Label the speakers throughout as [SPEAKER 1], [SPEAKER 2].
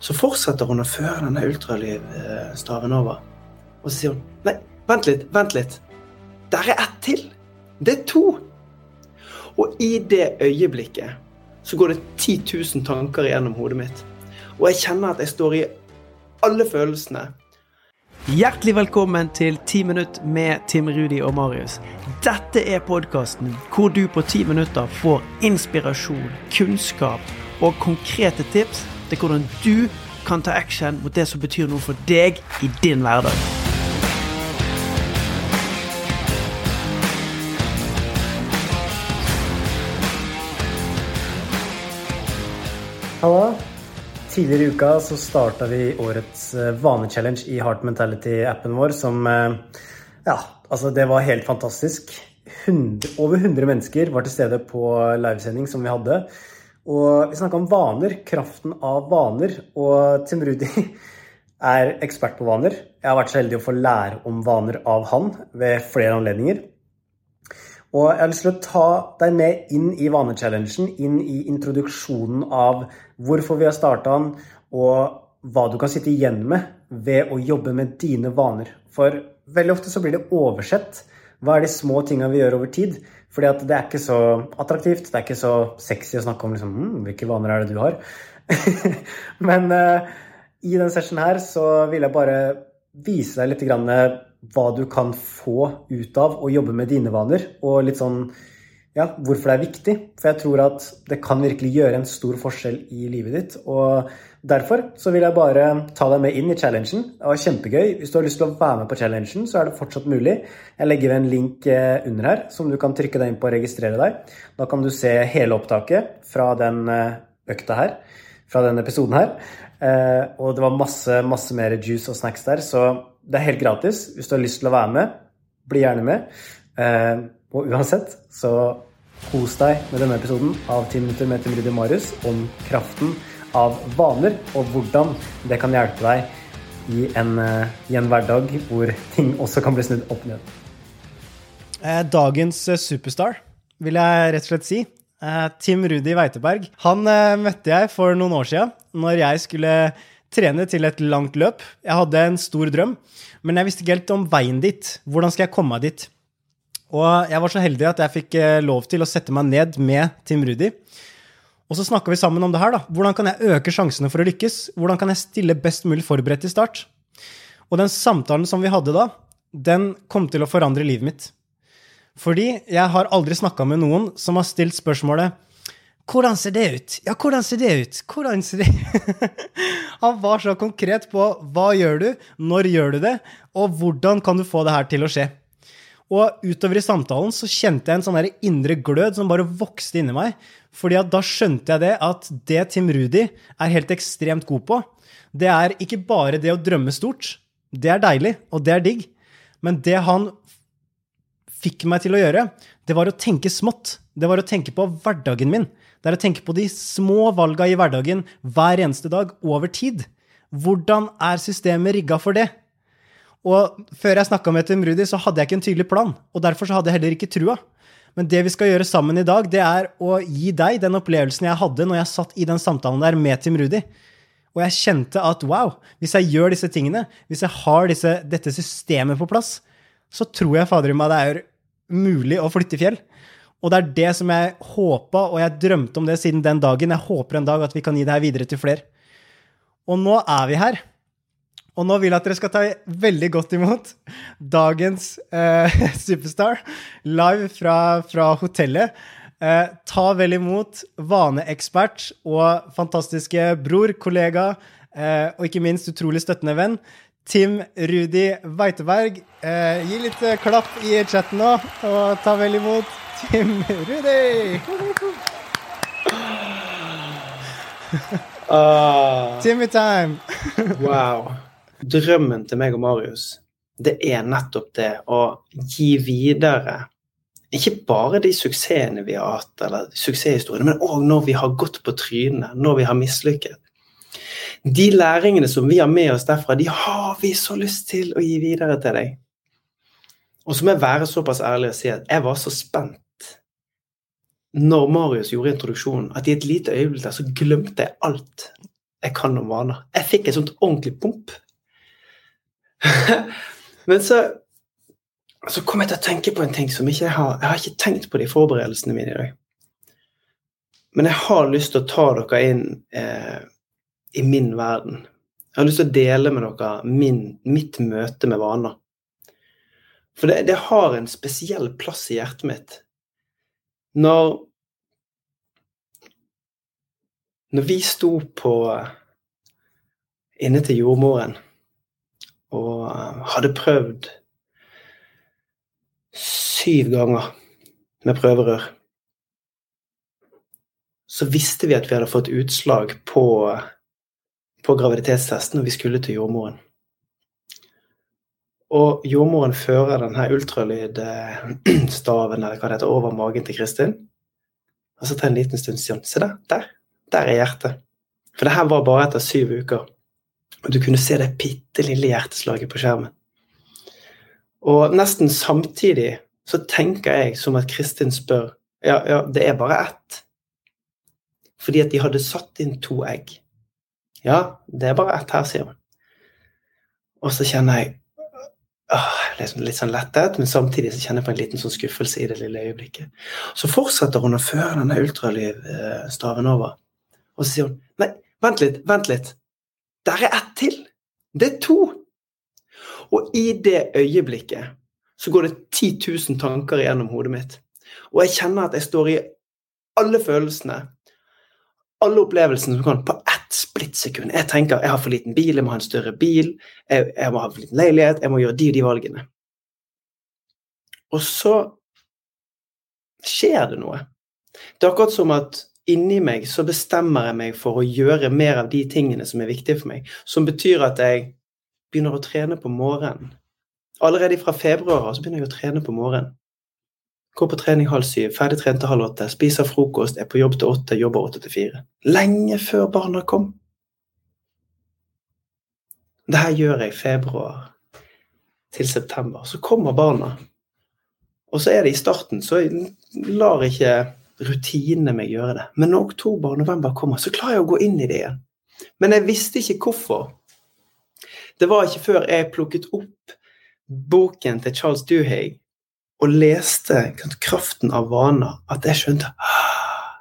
[SPEAKER 1] Så fortsetter hun å føre denne ultralydstaven over. Og så sier hun Nei, vent litt, vent litt. Der er ett til. Det er to. Og i det øyeblikket så går det 10 000 tanker gjennom hodet mitt. Og jeg kjenner at jeg står i alle følelsene.
[SPEAKER 2] Hjertelig velkommen til 10 minutt med Tim Rudi og Marius. Dette er podkasten hvor du på 10 minutter får inspirasjon, kunnskap og konkrete tips til hvordan du kan ta action mot det som betyr noe for deg i din hverdag.
[SPEAKER 3] Hallo. Tidligere i uka så starta vi årets eh, vanechallenge i Heart Mentality-appen vår, som eh, Ja, altså, det var helt fantastisk. 100, over 100 mennesker var til stede på livesending som vi hadde. Og vi snakka om vaner, kraften av vaner. Og Tim Rudi er ekspert på vaner. Jeg har vært så heldig å få lære om vaner av han ved flere anledninger. Og jeg har lyst til å ta deg med inn i vanechallengen, inn i introduksjonen av hvorfor vi har starta den, og hva du kan sitte igjen med ved å jobbe med dine vaner. For veldig ofte så blir det oversett. Hva er de små tinga vi gjør over tid? Fordi at det er ikke så attraktivt, det er ikke så sexy å snakke om liksom, hm, hvilke vaner er det du har. Men uh, i denne sessionen her så vil jeg bare vise deg litt grann eh, hva du kan få ut av å jobbe med dine vaner, og litt sånn ja, hvorfor det er viktig. For jeg tror at det kan virkelig gjøre en stor forskjell i livet ditt. Og derfor så vil jeg bare ta deg med inn i challengen. Det var kjempegøy. Hvis du har lyst til å være med på challengen, så er det fortsatt mulig. Jeg legger en link eh, under her som du kan trykke deg inn på og registrere deg. Da kan du se hele opptaket fra den eh, økta her, fra den episoden her. Eh, og det var masse, masse mer juice og snacks der, så det er helt gratis. Hvis du har lyst til å være med, bli gjerne med. Og uansett, så Kos deg med denne episoden av 10 minutter med Tim Rudi Marius om kraften av vaner, og hvordan det kan hjelpe deg i en, eh, i en hverdag hvor ting også kan bli snudd opp ned.
[SPEAKER 4] Eh, dagens eh, superstar, vil jeg rett og slett si. Tim Rudi Weiteberg. Han møtte jeg for noen år siden når jeg skulle trene til et langt løp. Jeg hadde en stor drøm, men jeg visste ikke helt om veien dit. Hvordan skal jeg komme meg dit? Og jeg var så heldig at jeg fikk eh, lov til å sette meg ned med Tim Rudi. Og så snakka vi sammen om det her. da. Hvordan kan jeg øke sjansene for å lykkes? Hvordan kan jeg stille best mulig forberedt til start? Og den samtalen som vi hadde da, den kom til å forandre livet mitt. Fordi jeg har aldri snakka med noen som har stilt spørsmålet hvordan ser det ut? Ja, hvordan ser det ut? Hvordan ser det Han var så konkret på hva gjør du, når gjør du det, og hvordan kan du få det her til å skje? Og utover i samtalen så kjente jeg en sånn indre glød som bare vokste inni meg. fordi at da skjønte jeg det at det Tim Rudi er helt ekstremt god på, det er ikke bare det å drømme stort. Det er deilig, og det er digg. Men det han fikk meg til å gjøre, det var å tenke smått. Det var å tenke på hverdagen min. Det er å tenke på de små valga i hverdagen hver eneste dag over tid. Hvordan er systemet rigga for det? Og før jeg snakka med Tim Rudi, så hadde jeg ikke en tydelig plan. Og derfor så hadde jeg heller ikke trua. Men det vi skal gjøre sammen i dag, det er å gi deg den opplevelsen jeg hadde når jeg satt i den samtalen der med Tim Rudi. Og jeg kjente at wow, hvis jeg gjør disse tingene, hvis jeg har disse, dette systemet på plass, så tror jeg fader i meg det er mulig å flytte fjell. Og det er det som jeg håpa, og jeg drømte om det siden den dagen. Jeg håper en dag at vi kan gi det her videre til flere. Og nå er vi her. Og nå vil jeg at dere skal ta veldig godt imot dagens eh, superstar live fra, fra hotellet. Eh, ta vel imot vaneekspert og fantastiske bror, kollega eh, og ikke minst utrolig støttende venn. Tim Rudi Weiteberg. Eh, gi litt eh, klapp i chatten nå, og ta vel imot Tim Rudi! Uh, Timmy time!
[SPEAKER 1] wow drømmen til meg og Marius, det er nettopp det å gi videre ikke bare de suksessene vi har hatt, eller suksesshistoriene, men òg når vi har gått på trynet, når vi har mislykket. De læringene som vi har med oss derfra, de har vi så lyst til å gi videre til deg. Og så må jeg være såpass ærlig og si at jeg var så spent når Marius gjorde introduksjonen, at i et lite øyeblikk der så glemte jeg alt jeg kan om vaner. Jeg fikk et sånt ordentlig pump. Men så, så kom jeg til å tenke på en ting som ikke jeg har Jeg har ikke tenkt på de forberedelsene mine i dag. Men jeg har lyst til å ta dere inn eh, i min verden. Jeg har lyst til å dele med dere min, mitt møte med vaner. For det, det, har en spesiell plass i hjertet mitt. Når Når vi sto på inne til jordmoren og hadde prøvd syv ganger med prøverør, så visste vi at vi hadde fått utslag på, på graviditetstesten når vi skulle til jordmoren. Og jordmoren fører denne ultralydstaven eller hva det heter, over magen til Kristin. Og så tar en liten stund sånn Se der, der. Der er hjertet. For det her var bare etter syv uker. Og du kunne se det bitte lille hjerteslaget på skjermen. Og nesten samtidig så tenker jeg som at Kristin spør Ja, ja, det er bare ett. Fordi at de hadde satt inn to egg. Ja, det er bare ett her, sier hun. Og så kjenner jeg åh, liksom litt sånn lettet, men samtidig så kjenner jeg på en liten sånn skuffelse i det lille øyeblikket. Så fortsetter hun å føre denne ultralydstaven over, og så sier hun nei, vent litt, vent litt. Der er ett til! Det er to! Og i det øyeblikket så går det 10 000 tanker gjennom hodet mitt. Og jeg kjenner at jeg står i alle følelsene, alle opplevelsene som kan, på ett splittsekund. Jeg tenker jeg har for liten bil, jeg må ha en større bil, jeg, jeg må ha for liten leilighet, jeg må gjøre de og de valgene. Og så skjer det noe. Det er akkurat som at inni meg så bestemmer jeg meg for å gjøre mer av de tingene som er viktige for meg. Som betyr at jeg begynner å trene på morgenen. Allerede fra februar så begynner jeg å trene på morgenen. Går på trening halv syv, ferdig trent til halv åtte, spiser frokost, er på jobb til åtte, jobber åtte til fire. Lenge før barna kom. Det her gjør jeg februar til september. Så kommer barna. Og så er det i starten, så lar ikke rutinene meg gjøre det. Men når oktober og november kommer, så klarer jeg å gå inn i det igjen. Men jeg visste ikke hvorfor. Det var ikke før jeg plukket opp boken til Charles Duhigg og leste 'Kraften av vaner', at jeg skjønte ah,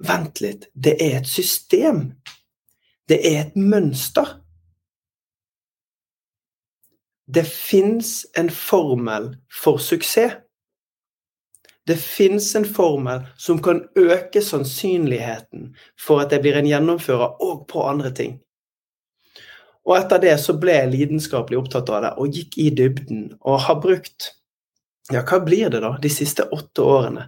[SPEAKER 1] Vent litt, det er et system. Det er et mønster. Det fins en formel for suksess. Det fins en formel som kan øke sannsynligheten for at jeg blir en gjennomfører og på andre ting. Og etter det så ble jeg lidenskapelig opptatt av det og gikk i dybden og har brukt ja, hva blir det da, de siste åtte årene?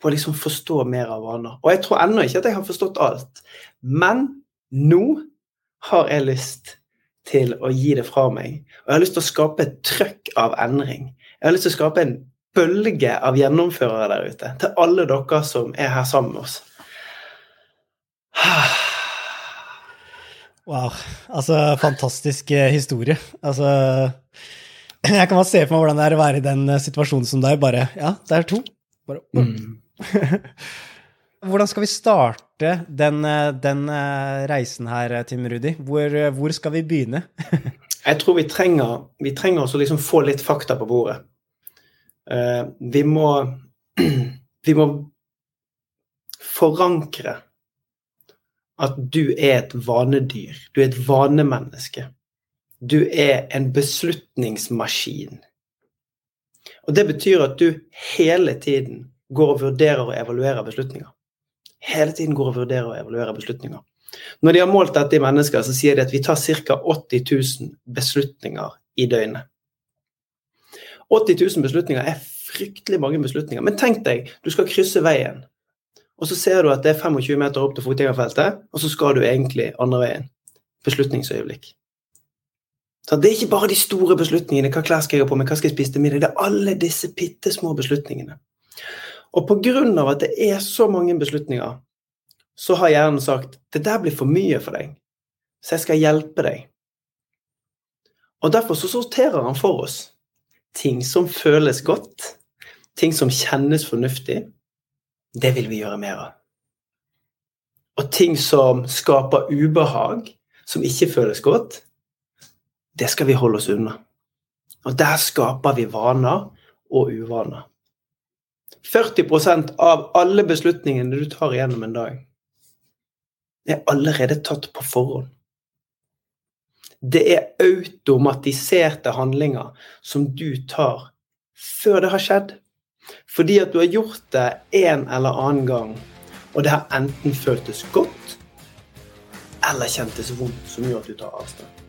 [SPEAKER 1] På å liksom forstå mer av vaner. Og jeg tror ennå ikke at jeg har forstått alt. Men nå har jeg lyst til å gi det fra meg. Og jeg har lyst til å skape et trøkk av endring. Jeg har lyst til å skape en bølge av gjennomførere der ute. Til alle dere som er her sammen med oss.
[SPEAKER 4] Wow. Altså, fantastisk eh, historie. Altså Jeg kan bare se for meg hvordan det er å være i den eh, situasjonen som deg. Bare Ja, det er to. Bare, mm. hvordan skal vi starte den, eh, den, reisen her, Tim Rudi? Hvor, hvor, skal vi begynne?
[SPEAKER 1] Jeg tror vi trenger, vi trenger å liksom få litt fakta på bordet. Uh, vi må Vi må forankre at du er et vanedyr. Du er et vanemenneske. Du er en beslutningsmaskin. Og det betyr at du hele tiden går og vurderer og evaluerer beslutninger. Hele tiden går og vurderer og evaluerer beslutninger. Når de har målt dette i mennesker, så sier de at vi tar ca. 80 000 beslutninger i døgnet. 80 000 beslutninger er fryktelig mange beslutninger. Men tenk deg, du skal krysse veien, og så ser du at det er 25 meter opp til fotgjengerfeltet, og så skal du egentlig andre veien. Beslutningsøyeblikk. Så det er ikke bare de store beslutningene. Hva klær skal jeg ha på meg? Hva skal jeg spise til middag? Det er alle disse bitte små beslutningene. Og pga. at det er så mange beslutninger, så har hjernen sagt det der blir for mye for deg, så jeg skal hjelpe deg. Og derfor så sorterer han for oss ting som føles godt, ting som kjennes fornuftig. Det vil vi gjøre mer av. og ting som skaper ubehag, som ikke føles godt, det skal vi holde oss unna. Og der skaper vi vaner og uvaner. 40% av alle beslutningene du tar gjennom en dag, er allerede tatt på forhånd. Det er automatiserte handlinger som du tar før det har skjedd. Fordi at du har gjort det en eller annen gang, og det har enten føltes godt eller kjentes vondt, som gjør at du tar avstand.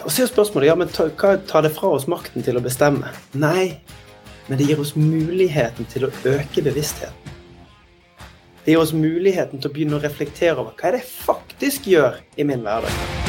[SPEAKER 1] Og så er spørsmålet ja, men ta, hva tar det fra oss makten til å bestemme? Nei, men det gir oss muligheten til å øke bevisstheten. Det gir oss muligheten til å begynne å reflektere over hva er det jeg faktisk gjør i min hverdag.